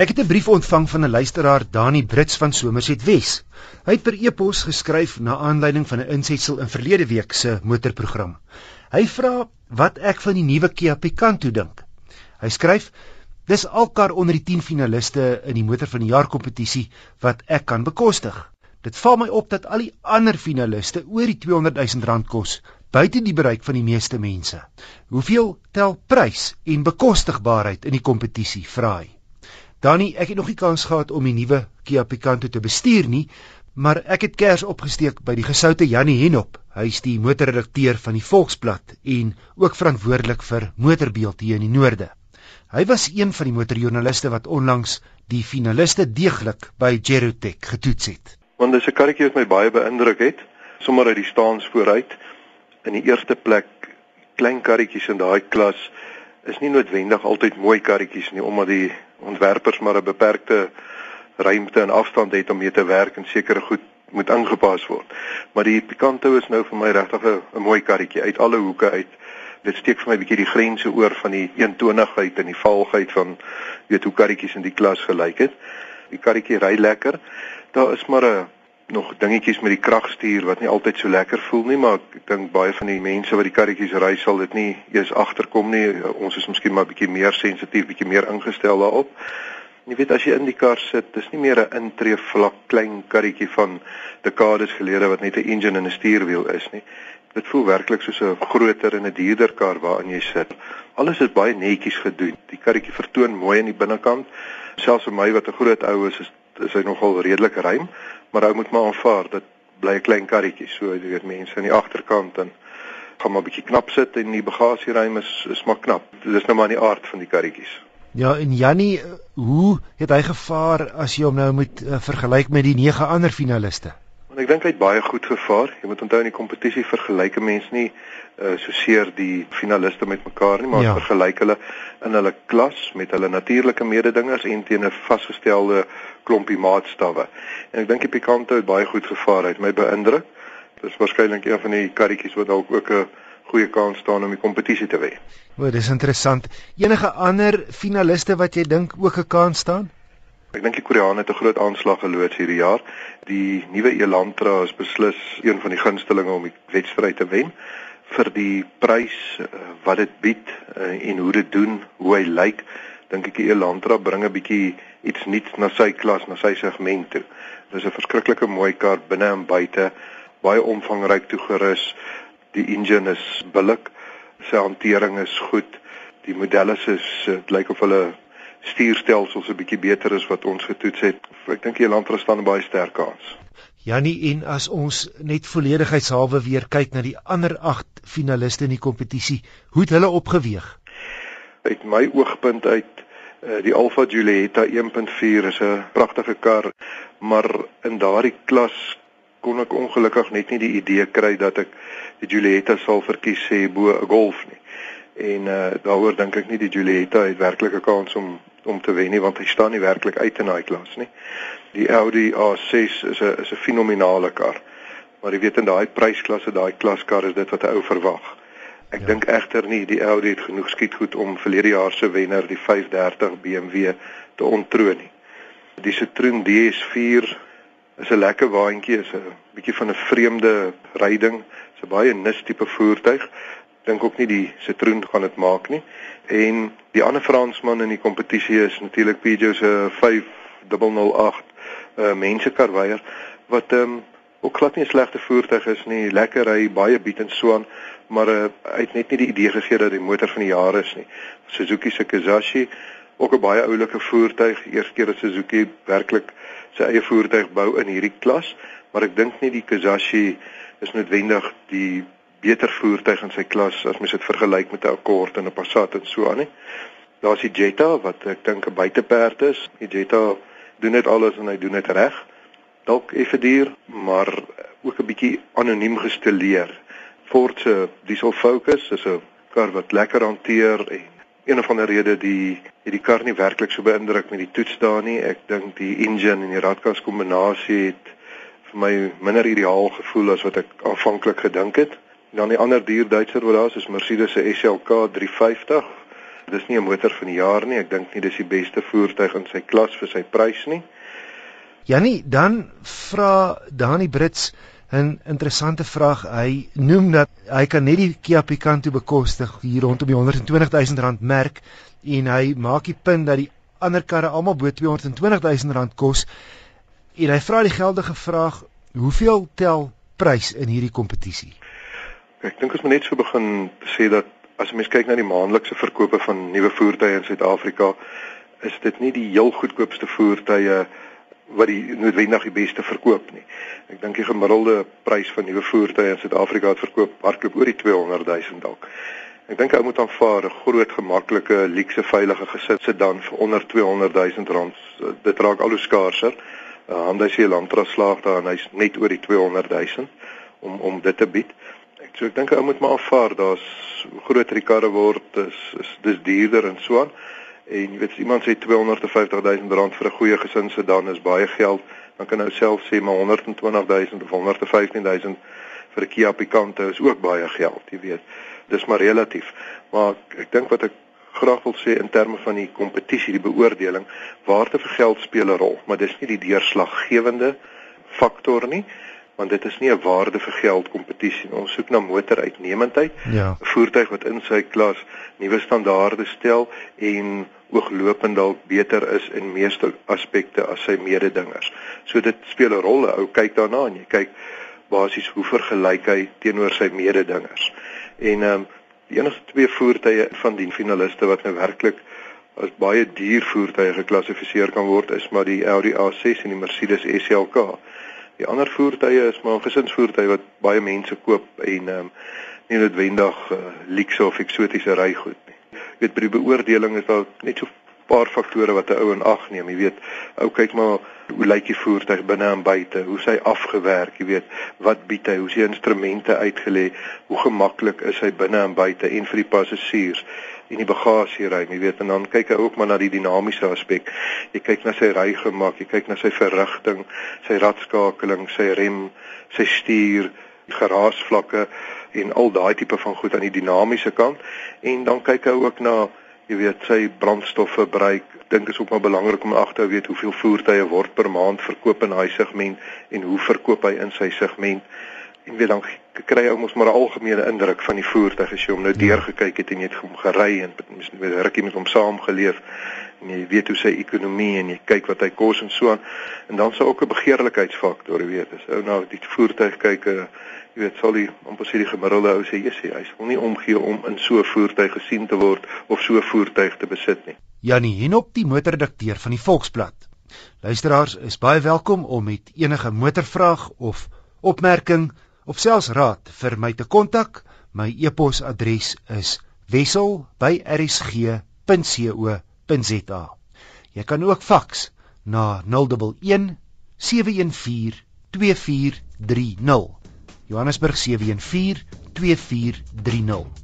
Ek het 'n brief ontvang van 'n luisteraar, Dani Brits van Somerset Wes. Hy het per e-pos geskryf na aanleiding van 'n insetsel in verlede week se motorprogram. Hy vra wat ek van die nuwe Kia Picanto dink. Hy skryf: "Dis alkar onder die 10 finaliste in die motor van die jaar kompetisie wat ek kan bekostig. Dit val my op dat al die ander finaliste oor die 200 000 rand kos, buite die bereik van die meeste mense. Hoeveel tel prys en bekostigbaarheid in die kompetisie?" vra hy. Danny, ek het nog nie kans gehad om die nuwe Kia Picanto te bestuur nie, maar ek het kers opgesteek by die gesoute Jannie Henop. Hy is die motorredakteur van die Volksblad en ook verantwoordelik vir motorbeeld hier in die noorde. Hy was een van die motorjoernaliste wat onlangs die finaliste deeglik by Gerotech getoets het. Want dis 'n karretjie wat my baie beïndruk het, sommer uit die staans vooruit. In die eerste plek klein karretjies in daai klas is nie noodwendig altyd mooi karretjies nie omdat die ontwerpers maar 'n beperkte ruimte en afstand het om mee te werk en sekere goed moet aangepas word. Maar die Picanto is nou vir my regtig 'n mooi karretjie uit alle hoeke uit. Dit steek vir my 'n bietjie die grense oor van die eentonigheid en die valgheid van weet hoe karretjies in die klas gelyk het. Die karretjie ry lekker. Daar is maar 'n nog dingetjies met die kragstuur wat nie altyd so lekker voel nie, maar ek dink baie van die mense wat die karretjies ry sal dit nie eers agterkom nie. Ons is miskien maar bietjie meer sensitief, bietjie meer ingestel daarop. Jy weet as jy in die kar sit, dis nie meer 'n intree vlak klein karretjie van dekades gelede wat net 'n engine en 'n stuurwiel is nie. Dit voel werklik soos 'n groter en 'n duurder kar waarin jy sit. Alles is baie netjies gedoen. Die karretjie vertoon mooi aan die binnekant. Selfs vir my wat 'n groot ou is, is is hy nogal redelik ruim, maar ou moet maar aanvaar dat bly 'n klein karretjie, so jy weet mense aan die agterkant en gaan maar bietjie knap sit en die bagasieruim is is maar knap. Dit is nou maar in die aard van die karretjies. Ja, en Jannie, hoe het hy gevaar as jy hom nou moet uh, vergelyk met die nege ander finaliste? Want ek dink hy het baie goed gevaar. Jy moet onthou in die kompetisie vergelyk mense nie uh so seer die finaliste met mekaar nie, maar ja. vergelyk hulle in hulle klas met hulle natuurlike mededingers en teen 'n vasgestelde klompie maatstawwe. En ek dink die Picanto het baie goed gevaar. Hy het my beïndruk. Dit is waarskynlik een van die karretjies wat dalk ook 'n goeie kans staan om die kompetisie te wen. O, dis interessant. Enige ander finaliste wat jy dink ook 'n kans staan? Ek dink die Koreane het 'n groot aanslag geloods hierdie jaar. Die nuwe Elantra is beslis een van die gunstelinge om die wedstryd te wen vir die prys uh, wat dit bied uh, en hoe dit doen, hoe hy lyk. Dink ek die Elantra bring 'n bietjie iets nuuts na sy klas, na sy segment toe. Dit is 'n verskriklike mooi kar binne en buite, baie omvangryk toegerus. Die engine is billik, sy hantering is goed. Die modelle is dit lyk of hulle stuurstelsels 'n bietjie beter is wat ons getoets het. Ek dink die land staan baie sterk kans. Jannie en as ons net volledigheidshalwe weer kyk na die ander 8 finaliste in die kompetisie, hoe het hulle opgeweeg? Uit my oogpunt uit uh, die Alfa Giulietta 1.4 is 'n pragtige kar, maar in daardie klas kon ek ongelukkig net nie die idee kry dat ek die Giulietta sal verkies sê bo 'n Golf nie. En uh daaroor dink ek nie die Giulietta het werklik 'n kans om om te wen nie want hy staan nie werklik uit in daai klas nie. Die Audi A6 is 'n is 'n fenominale kar. Maar jy weet in daai prysklasse, daai klaskar is dit wat 'n ou verwag. Ek ja. dink egter nie die Audi het genoeg skietgoed om verlede jaar se wenner, die 530 BMW, te ontroon nie. Die Citroen DS4 is 'n lekker waantjie, is 'n bietjie van 'n vreemde ryding, is 'n baie nis tipe voertuig. Dink ook nie die Citroen gaan dit maak nie. En die ander Fransman in die kompetisie is natuurlik Peugeot se 5008 uh mensekarweier wat ehm um, ook glad nie 'n slegte voertuig is nie, lekker ry, baie bied en so aan, maar uh hy het net nie die idee gegee dat die motor van die jaar is nie. Suzuki se Kizashi ook 'n baie oulike voertuig, eerste keer dat Suzuki werklik sy eie voertuig bou in hierdie klas, maar ek dink nie die Kizashi is noodwendig die beter voertuig in sy klas as mens dit vergelyk met 'n Accord en 'n Passat en so aan nie. Daar's die Jetta wat ek dink 'n buiteperd is. Die Jetta doen dit alles en hy doen dit reg. Dalk effe duur, maar ook 'n bietjie anoniem gestileer. Ford se Diesel Focus is 'n kar wat lekker hanteer en een of ander rede die het die kar nie werklik so beïndruk met die toets daar nie. Ek dink die engine en die radkas kombinasie het vir my minder ideaal gevoel as wat ek aanvanklik gedink het. Dan die ander duur Duitser wat daar is, is Mercedes se SLK 350. Dis nie 'n motor van die jaar nie. Ek dink nie dis die beste voertuig in sy klas vir sy prys nie. Janie, dan vra Dani Brits 'n interessante vraag. Hy noem dat hy kan net die Kia Picanto bekostig hier rondom die 120 000 rand merk en hy maak die punt dat die ander karre almal bo 220 000 rand kos. En hy vra die geldige vraag: Hoeveel tel prys in hierdie kompetisie? Ek dink ons moet net so begin sê dat as jy mens kyk na die maandelikse verkope van nuwe voertuie in Suid-Afrika, is dit nie die heel goedkoopste voertuie wat die noodwendig die beste verkoop nie. Ek dink die gemiddelde prys van nuwe voertuie in Suid-Afrika het verkoop hardloop oor die 200 000 dalk. Ek dink ou moet aanvaar 'n groot gemaklike luukse veilige gesit sit dan vir onder 200 000 rand. Dit raak al hoe skaarser. Uh, Hyundai se Elantra slaag daar en hy's net oor die 200 000 om om dit te bied. So ek dink ou moet maar aanvaar daar's groter die karre word is, is dis duurder en so aan en jy weet as iemand sê 250 000 rand vir 'n goeie gesin se dan is baie geld, dan kan nou self sê maar 120 000 of 115 000 vir 'n Kia Picanto is ook baie geld, jy weet. Dis maar relatief. Maar ek, ek dink wat ek graag wil sê in terme van die kompetisie, die beoordeling, waarde vir geld speel 'n rol, maar dis nie die deurslaggewende faktor nie want dit is nie 'n waarde vir geld kompetisie nie. Ons soek na motoruitnemendheid. Ja. 'n Voertuig wat in sy klas nuwe standaarde stel en ooglopend dalk beter is in meeste aspekte as sy mededingers. So dit speel 'n rol. Ou kyk daarna en jy kyk basies hoe vergelyk hy teenoor sy mededingers. En ehm um, die enigste twee voertuie van die finaliste wat nou werklik as baie duur voertuie geklassifiseer kan word is maar die Audi A6 en die Mercedes SLK. Die ander voertuie is maar gesinsvoertuie wat baie mense koop en ehm um, nie noodwendig uh, luukse of eksotiese rygoed nie. Jy weet by die beoordeling is daar net so 'n paar faktore wat 'n ou in ag neem, jy weet. Ou kyk maar hoe lyk die voertuig binne en buite, hoe sy afgewerk, jy weet, wat bied hy, hoe sy instrumente uitgelê, hoe gemaklik is hy binne en buite en vir die passasiers en die bagasieruim, jy weet, en dan kyk hy ook maar na die dinamiese aspek. Jy kyk na sy rygemak, jy kyk na sy verrigting, sy radskakeling, sy rem, sy stuur, geraasvlakke en al daai tipe van goed aan die dinamiese kant. En dan kyk hy ook na jy weet sy brandstofverbruik. Dink is ook maar belangrik om agter te weet hoeveel voertuie word per maand verkoop in daai segment en hoe verkoop hy in sy segment. En weet dan kry ou mos maar 'n algemene indruk van die voertuig as jy hom nou deurgekyk het en jy het hom gery en miskien met rukkie met hom saamgeleef en jy weet hoe sy ekonomie en jy kyk wat hy kos en so aan en dan sou ook 'n begeerlikheidsfaktor weet as ou nou die voertuig kyk uh, jy weet sal die amper sê die gemiddelde ou sê jy hy sal nie omgee om in so 'n voertuig gesien te word of so 'n voertuig te besit nie Janie Henop die motorredakteur van die Volksblad Luisteraars is baie welkom om met enige motorvraag of opmerking of selfs raad vir my te kontak. My e-posadres is wissel@rsg.co.za. Jy kan ook faks na 011 714 2430. Johannesburg 714 2430.